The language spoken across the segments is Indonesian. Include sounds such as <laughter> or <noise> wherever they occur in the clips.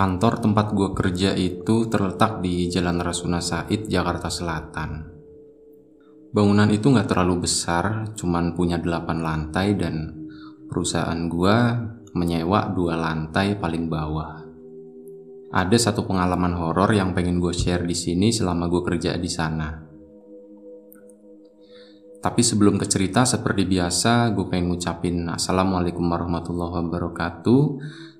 Kantor tempat gue kerja itu terletak di Jalan Rasuna Said, Jakarta Selatan. Bangunan itu nggak terlalu besar, cuman punya 8 lantai dan perusahaan gue menyewa dua lantai paling bawah. Ada satu pengalaman horor yang pengen gue share di sini selama gue kerja di sana. Tapi sebelum ke cerita seperti biasa, gue pengen ngucapin Assalamualaikum warahmatullahi wabarakatuh.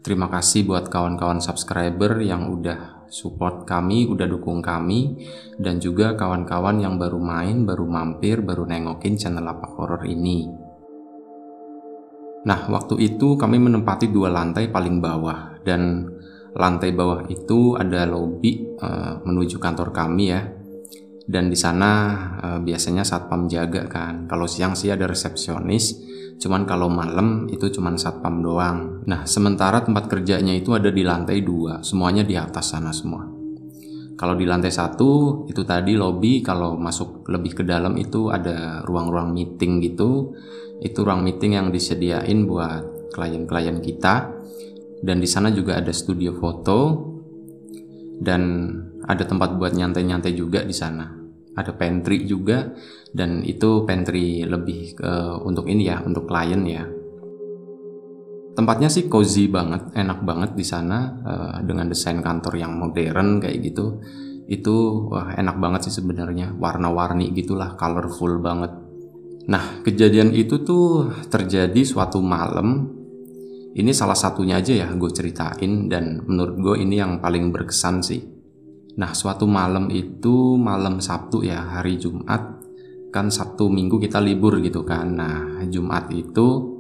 Terima kasih buat kawan-kawan subscriber yang udah support kami, udah dukung kami, dan juga kawan-kawan yang baru main, baru mampir, baru nengokin channel apa horor ini. Nah, waktu itu kami menempati dua lantai paling bawah, dan lantai bawah itu ada lobby uh, menuju kantor kami ya. Dan di sana uh, biasanya satpam jaga kan. Kalau siang sih ada resepsionis, Cuman kalau malam itu cuman satpam doang. Nah, sementara tempat kerjanya itu ada di lantai dua, semuanya di atas sana semua. Kalau di lantai satu itu tadi lobby, kalau masuk lebih ke dalam itu ada ruang-ruang meeting gitu. Itu ruang meeting yang disediain buat klien-klien kita. Dan di sana juga ada studio foto dan ada tempat buat nyantai-nyantai juga di sana. Ada pantry juga dan itu pantry lebih ke untuk ini ya untuk klien ya. Tempatnya sih cozy banget enak banget di sana uh, dengan desain kantor yang modern kayak gitu. Itu wah enak banget sih sebenarnya. Warna-warni gitulah colorful banget. Nah kejadian itu tuh terjadi suatu malam. Ini salah satunya aja ya gue ceritain dan menurut gue ini yang paling berkesan sih Nah, suatu malam itu malam Sabtu ya, hari Jumat. Kan Sabtu Minggu kita libur gitu kan. Nah, Jumat itu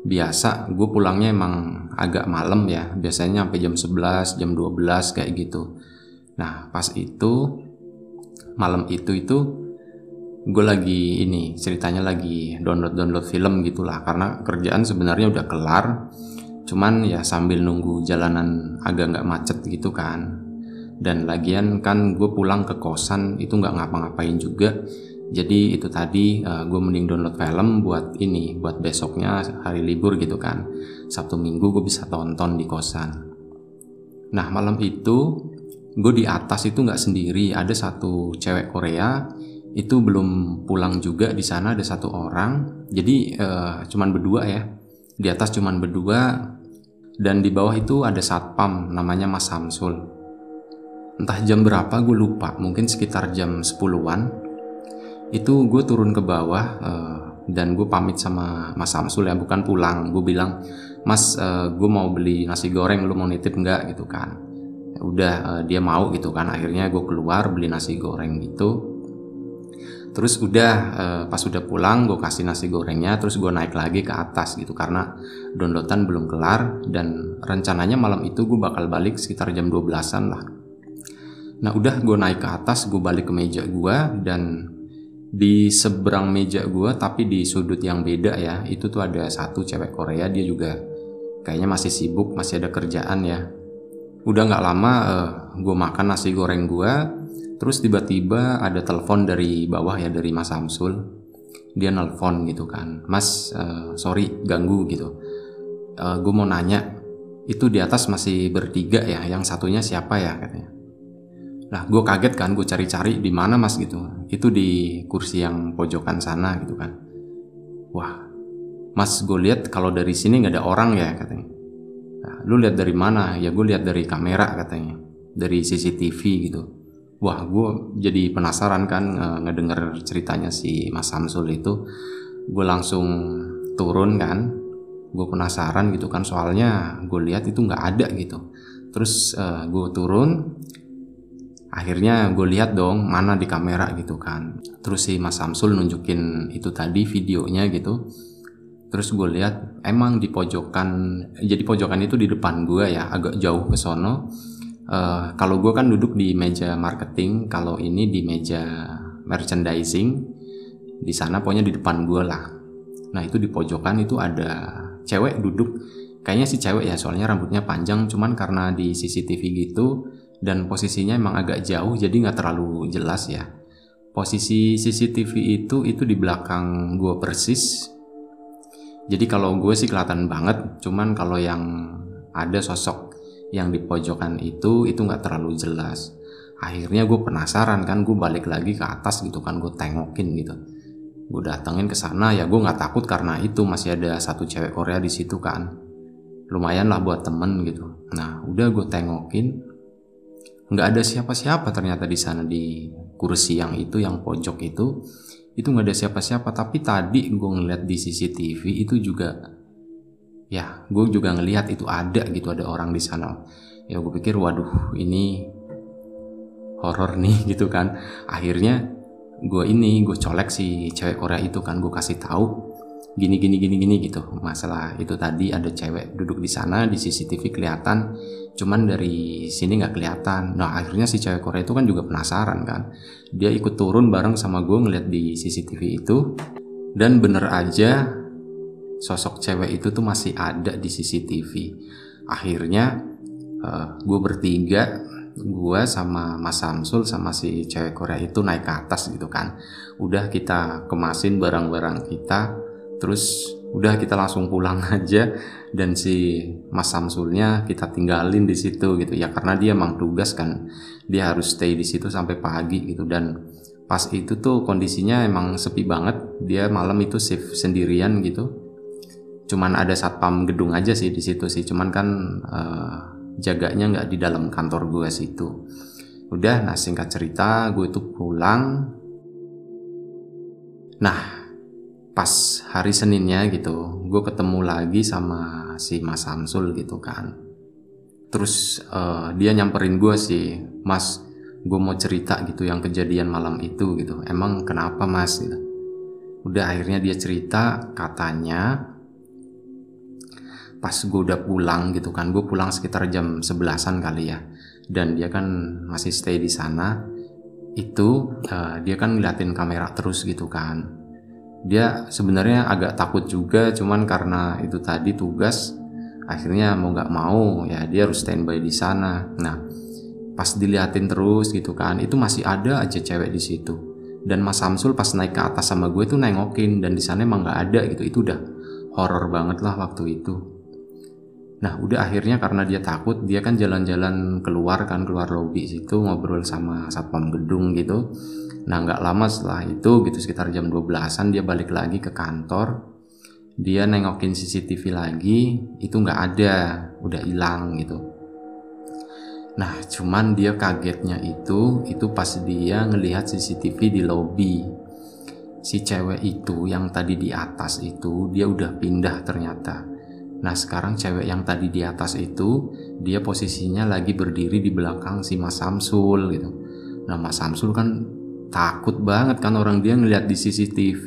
biasa gue pulangnya emang agak malam ya. Biasanya sampai jam 11, jam 12 kayak gitu. Nah, pas itu malam itu itu gue lagi ini ceritanya lagi download download film gitulah karena kerjaan sebenarnya udah kelar cuman ya sambil nunggu jalanan agak nggak macet gitu kan dan lagian kan gue pulang ke kosan itu nggak ngapa-ngapain juga. Jadi itu tadi uh, eh, gue mending download film buat ini buat besoknya hari libur gitu kan. Sabtu minggu gue bisa tonton di kosan. Nah malam itu gue di atas itu nggak sendiri. Ada satu cewek Korea itu belum pulang juga di sana ada satu orang. Jadi uh, cuman berdua ya. Di atas cuman berdua. Dan di bawah itu ada satpam namanya Mas Samsul entah jam berapa gue lupa. Mungkin sekitar jam 10-an itu gue turun ke bawah uh, dan gue pamit sama Mas Samsul ya bukan pulang. Gue bilang Mas uh, gue mau beli nasi goreng lu mau nitip nggak? Gitu kan. Ya udah uh, dia mau gitu kan. Akhirnya gue keluar beli nasi goreng gitu terus udah uh, pas udah pulang gue kasih nasi gorengnya terus gue naik lagi ke atas gitu karena downloadan belum kelar dan rencananya malam itu gue bakal balik sekitar jam 12an lah Nah udah gue naik ke atas, gue balik ke meja gue dan di seberang meja gue tapi di sudut yang beda ya itu tuh ada satu cewek Korea dia juga kayaknya masih sibuk masih ada kerjaan ya. Udah nggak lama uh, eh, gue makan nasi goreng gue terus tiba-tiba ada telepon dari bawah ya dari Mas Samsul. Dia nelpon gitu kan Mas uh, sorry ganggu gitu. Uh, eh, gue mau nanya itu di atas masih bertiga ya? Yang satunya siapa ya? katanya Nah, gue kaget kan, gue cari-cari di mana mas gitu. Itu di kursi yang pojokan sana gitu kan. Wah, mas gue lihat kalau dari sini nggak ada orang ya katanya. Nah, lu lihat dari mana? Ya gue lihat dari kamera katanya, dari CCTV gitu. Wah, gue jadi penasaran kan ngedenger ceritanya si Mas Samsul itu. Gue langsung turun kan, gue penasaran gitu kan soalnya gue lihat itu nggak ada gitu. Terus uh, gue turun, akhirnya gue lihat dong mana di kamera gitu kan. Terus si Mas Samsul nunjukin itu tadi videonya gitu. Terus gue lihat emang di pojokan jadi pojokan itu di depan gue ya agak jauh ke sono. Uh, kalau gue kan duduk di meja marketing kalau ini di meja merchandising di sana pokoknya di depan gue lah. Nah itu di pojokan itu ada cewek duduk. Kayaknya si cewek ya soalnya rambutnya panjang cuman karena di CCTV gitu dan posisinya emang agak jauh jadi nggak terlalu jelas ya. Posisi CCTV itu itu di belakang gue persis. Jadi kalau gue sih kelihatan banget cuman kalau yang ada sosok yang di pojokan itu itu nggak terlalu jelas. Akhirnya gue penasaran kan gue balik lagi ke atas gitu kan gue tengokin gitu. Gue datengin ke sana ya gue nggak takut karena itu masih ada satu cewek Korea di situ kan. Lumayan lah buat temen gitu. Nah udah gue tengokin nggak ada siapa-siapa ternyata di sana di kursi yang itu yang pojok itu. Itu nggak ada siapa-siapa. Tapi tadi gue ngeliat di CCTV itu juga ya gue juga ngelihat itu ada gitu ada orang di sana. Ya gue pikir waduh ini horor nih <laughs> gitu kan. Akhirnya gue ini gue colek si cewek Korea itu kan gue kasih tahu gini gini gini gini gitu. Masalah itu tadi ada cewek duduk di sana di CCTV kelihatan cuman dari sini nggak kelihatan. Nah akhirnya si cewek Korea itu kan juga penasaran kan? Dia ikut turun bareng sama gue ngeliat di CCTV itu. Dan bener aja sosok cewek itu tuh masih ada di CCTV akhirnya uh, eh, gue bertiga gue sama Mas Samsul sama si cewek Korea itu naik ke atas gitu kan. Udah kita kemasin barang-barang kita terus udah kita langsung pulang <laughs> aja. Dan si Mas Samsulnya kita tinggalin di situ gitu. Ya karena dia emang tugas kan. Dia harus stay di situ sampai pagi gitu. Dan pas itu tuh kondisinya emang sepi banget. Dia malam itu shift sendirian gitu. Cuman ada satpam gedung aja sih di situ sih. Cuman kan uh, jaganya nggak di dalam kantor gue situ udah nah singkat cerita gue itu pulang. Nah pas hari Seninnya gitu gue ketemu lagi sama si Mas Samsul gitu kan. Terus uh, dia nyamperin gue sih Mas gue mau cerita gitu yang kejadian malam itu gitu. Emang kenapa Mas? gitu. Udah akhirnya dia cerita katanya pas gue udah pulang gitu kan gue pulang sekitar jam sebelasan kali ya. Dan dia kan masih stay di sana. Itu uh, dia kan ngeliatin kamera terus gitu kan dia sebenarnya agak takut juga cuman karena itu tadi tugas akhirnya mau nggak mau ya dia harus standby di sana. Nah pas diliatin terus gitu kan itu masih ada aja cewek di situ. Dan Mas Samsul pas naik ke atas sama gue tuh nengokin dan di sana emang nggak ada gitu. Itu udah horror banget lah waktu itu. Nah udah akhirnya karena dia takut dia kan jalan-jalan keluar kan keluar lobi situ ngobrol sama satpam gedung gitu. Nah nggak lama setelah itu gitu sekitar jam 12an dia balik lagi ke kantor. Dia nengokin CCTV lagi itu nggak ada udah hilang gitu. Nah cuman dia kagetnya itu itu pas dia ngelihat CCTV di lobi si cewek itu yang tadi di atas itu dia udah pindah ternyata Nah sekarang cewek yang tadi di atas itu dia posisinya lagi berdiri di belakang si Mas Samsul gitu. Nah Mas Samsul kan takut banget kan orang dia ngeliat di CCTV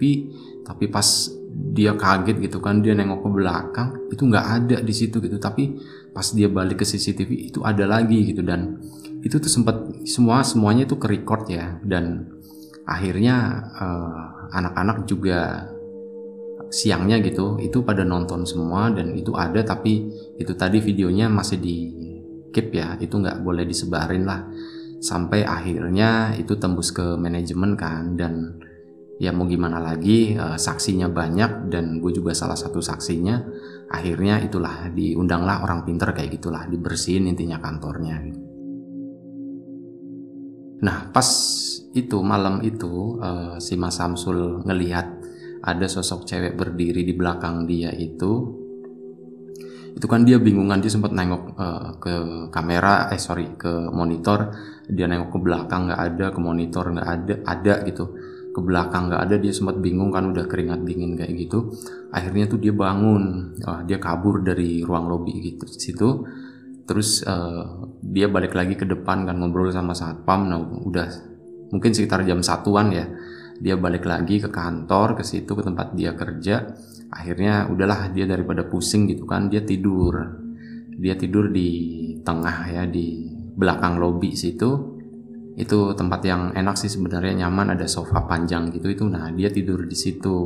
tapi pas dia kaget gitu kan dia nengok ke belakang itu nggak ada di situ gitu. Tapi pas dia balik ke CCTV itu ada lagi gitu. Dan itu tuh sempat semua semuanya itu ke record ya. Dan akhirnya eh, anak-anak uh, juga siangnya gitu itu pada nonton semua dan itu ada tapi itu tadi videonya masih di keep ya. Itu nggak boleh disebarin lah sampai akhirnya itu tembus ke manajemen kan. Dan ya mau gimana lagi uh, saksinya banyak dan gue juga salah satu saksinya. Akhirnya itulah diundanglah orang pinter kayak gitulah dibersihin intinya kantornya. Nah pas itu malam itu uh, si Mas Samsul ngelihat ada sosok cewek berdiri di belakang dia itu itu kan dia bingungan dia sempat nengok uh, ke kamera eh sorry ke monitor. Dia nengok ke belakang nggak ada ke monitor nggak ada ada gitu. Ke belakang nggak ada dia sempat bingung kan udah keringat dingin kayak gitu. Akhirnya tuh dia bangun. Uh, dia kabur dari ruang lobi gitu situ. Terus uh, dia balik lagi ke depan kan ngobrol sama satpam. Nah udah mungkin sekitar jam satuan ya. Dia balik lagi ke kantor ke situ ke tempat dia kerja akhirnya udahlah dia daripada pusing gitu kan dia tidur. Dia tidur di tengah ya di belakang lobi situ. Itu tempat yang enak sih sebenarnya nyaman ada sofa panjang gitu itu. Nah dia tidur di situ.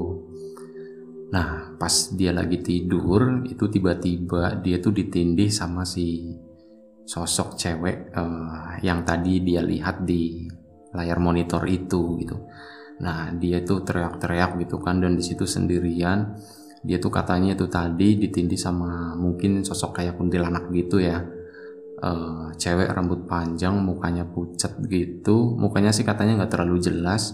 Nah pas dia lagi tidur itu tiba-tiba dia tuh ditindih sama si sosok cewek uh, yang tadi dia lihat di layar monitor itu gitu Nah dia tuh teriak-teriak gitu kan dan di situ sendirian. Dia tuh katanya tuh tadi ditindih sama mungkin sosok kayak kuntilanak gitu ya. uh, cewek rambut panjang mukanya pucat gitu mukanya sih katanya nggak terlalu jelas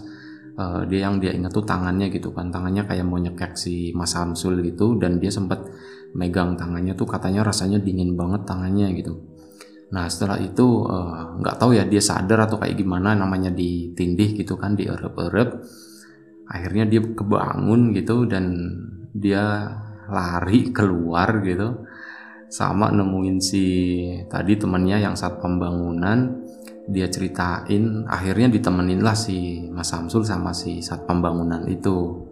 uh, dia yang dia ingat tuh tangannya gitu kan tangannya kayak mau nyekek si Mas Samsul gitu dan dia sempat megang tangannya tuh katanya rasanya dingin banget tangannya gitu nah setelah itu nggak uh, tahu ya dia sadar atau kayak gimana namanya ditindih gitu kan dierep-erep. Akhirnya dia kebangun gitu dan dia lari keluar gitu. Sama nemuin si tadi temennya yang saat pembangunan dia ceritain akhirnya ditemenin lah si Mas Samsul sama si saat pembangunan itu.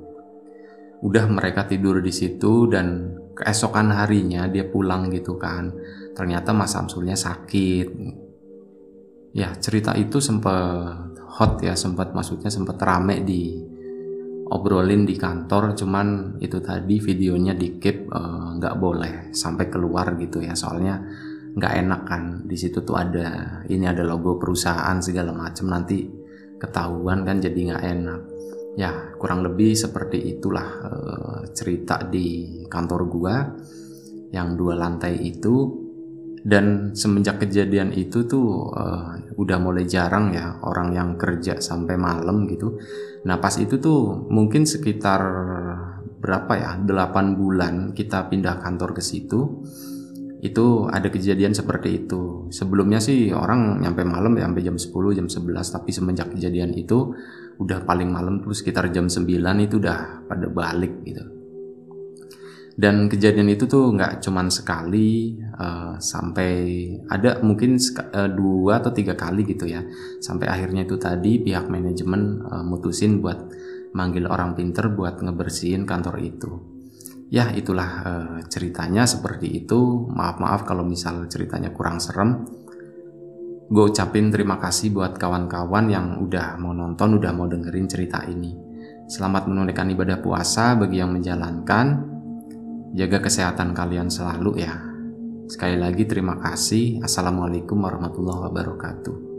Udah mereka tidur di situ dan keesokan harinya dia pulang gitu kan. Ternyata Mas Samsulnya sakit. Ya cerita itu sempat hot ya sempat maksudnya sempat rame di obrolin di kantor cuman itu tadi videonya di keep eh, nggak uh, boleh sampai keluar gitu ya soalnya nggak enak kan. Di situ tuh ada ini ada logo perusahaan segala macam nanti ketahuan kan jadi nggak enak ya kurang lebih seperti itulah uh, cerita di kantor gua yang dua lantai itu. Dan semenjak kejadian itu tuh uh, udah mulai jarang ya orang yang kerja sampai malam gitu. Nah pas itu tuh mungkin sekitar berapa ya 8 bulan kita pindah kantor ke situ itu ada kejadian seperti itu. Sebelumnya sih orang nyampe malam ya sampai jam 10 jam 11 tapi semenjak kejadian itu udah paling malam tuh sekitar jam 9 itu udah pada balik gitu. Dan kejadian itu tuh nggak cuman sekali uh, sampai ada mungkin uh, dua atau tiga kali gitu ya. Sampai akhirnya itu tadi pihak manajemen uh, mutusin buat manggil orang pinter buat ngebersihin kantor itu. Ya itulah uh, ceritanya seperti itu. Maaf maaf kalau misal ceritanya kurang serem gue ucapin terima kasih buat kawan-kawan yang udah mau nonton udah mau dengerin cerita ini selamat menunaikan ibadah puasa bagi yang menjalankan Jaga kesehatan kalian selalu ya. Sekali lagi terima kasih. Assalamualaikum warahmatullahi wabarakatuh.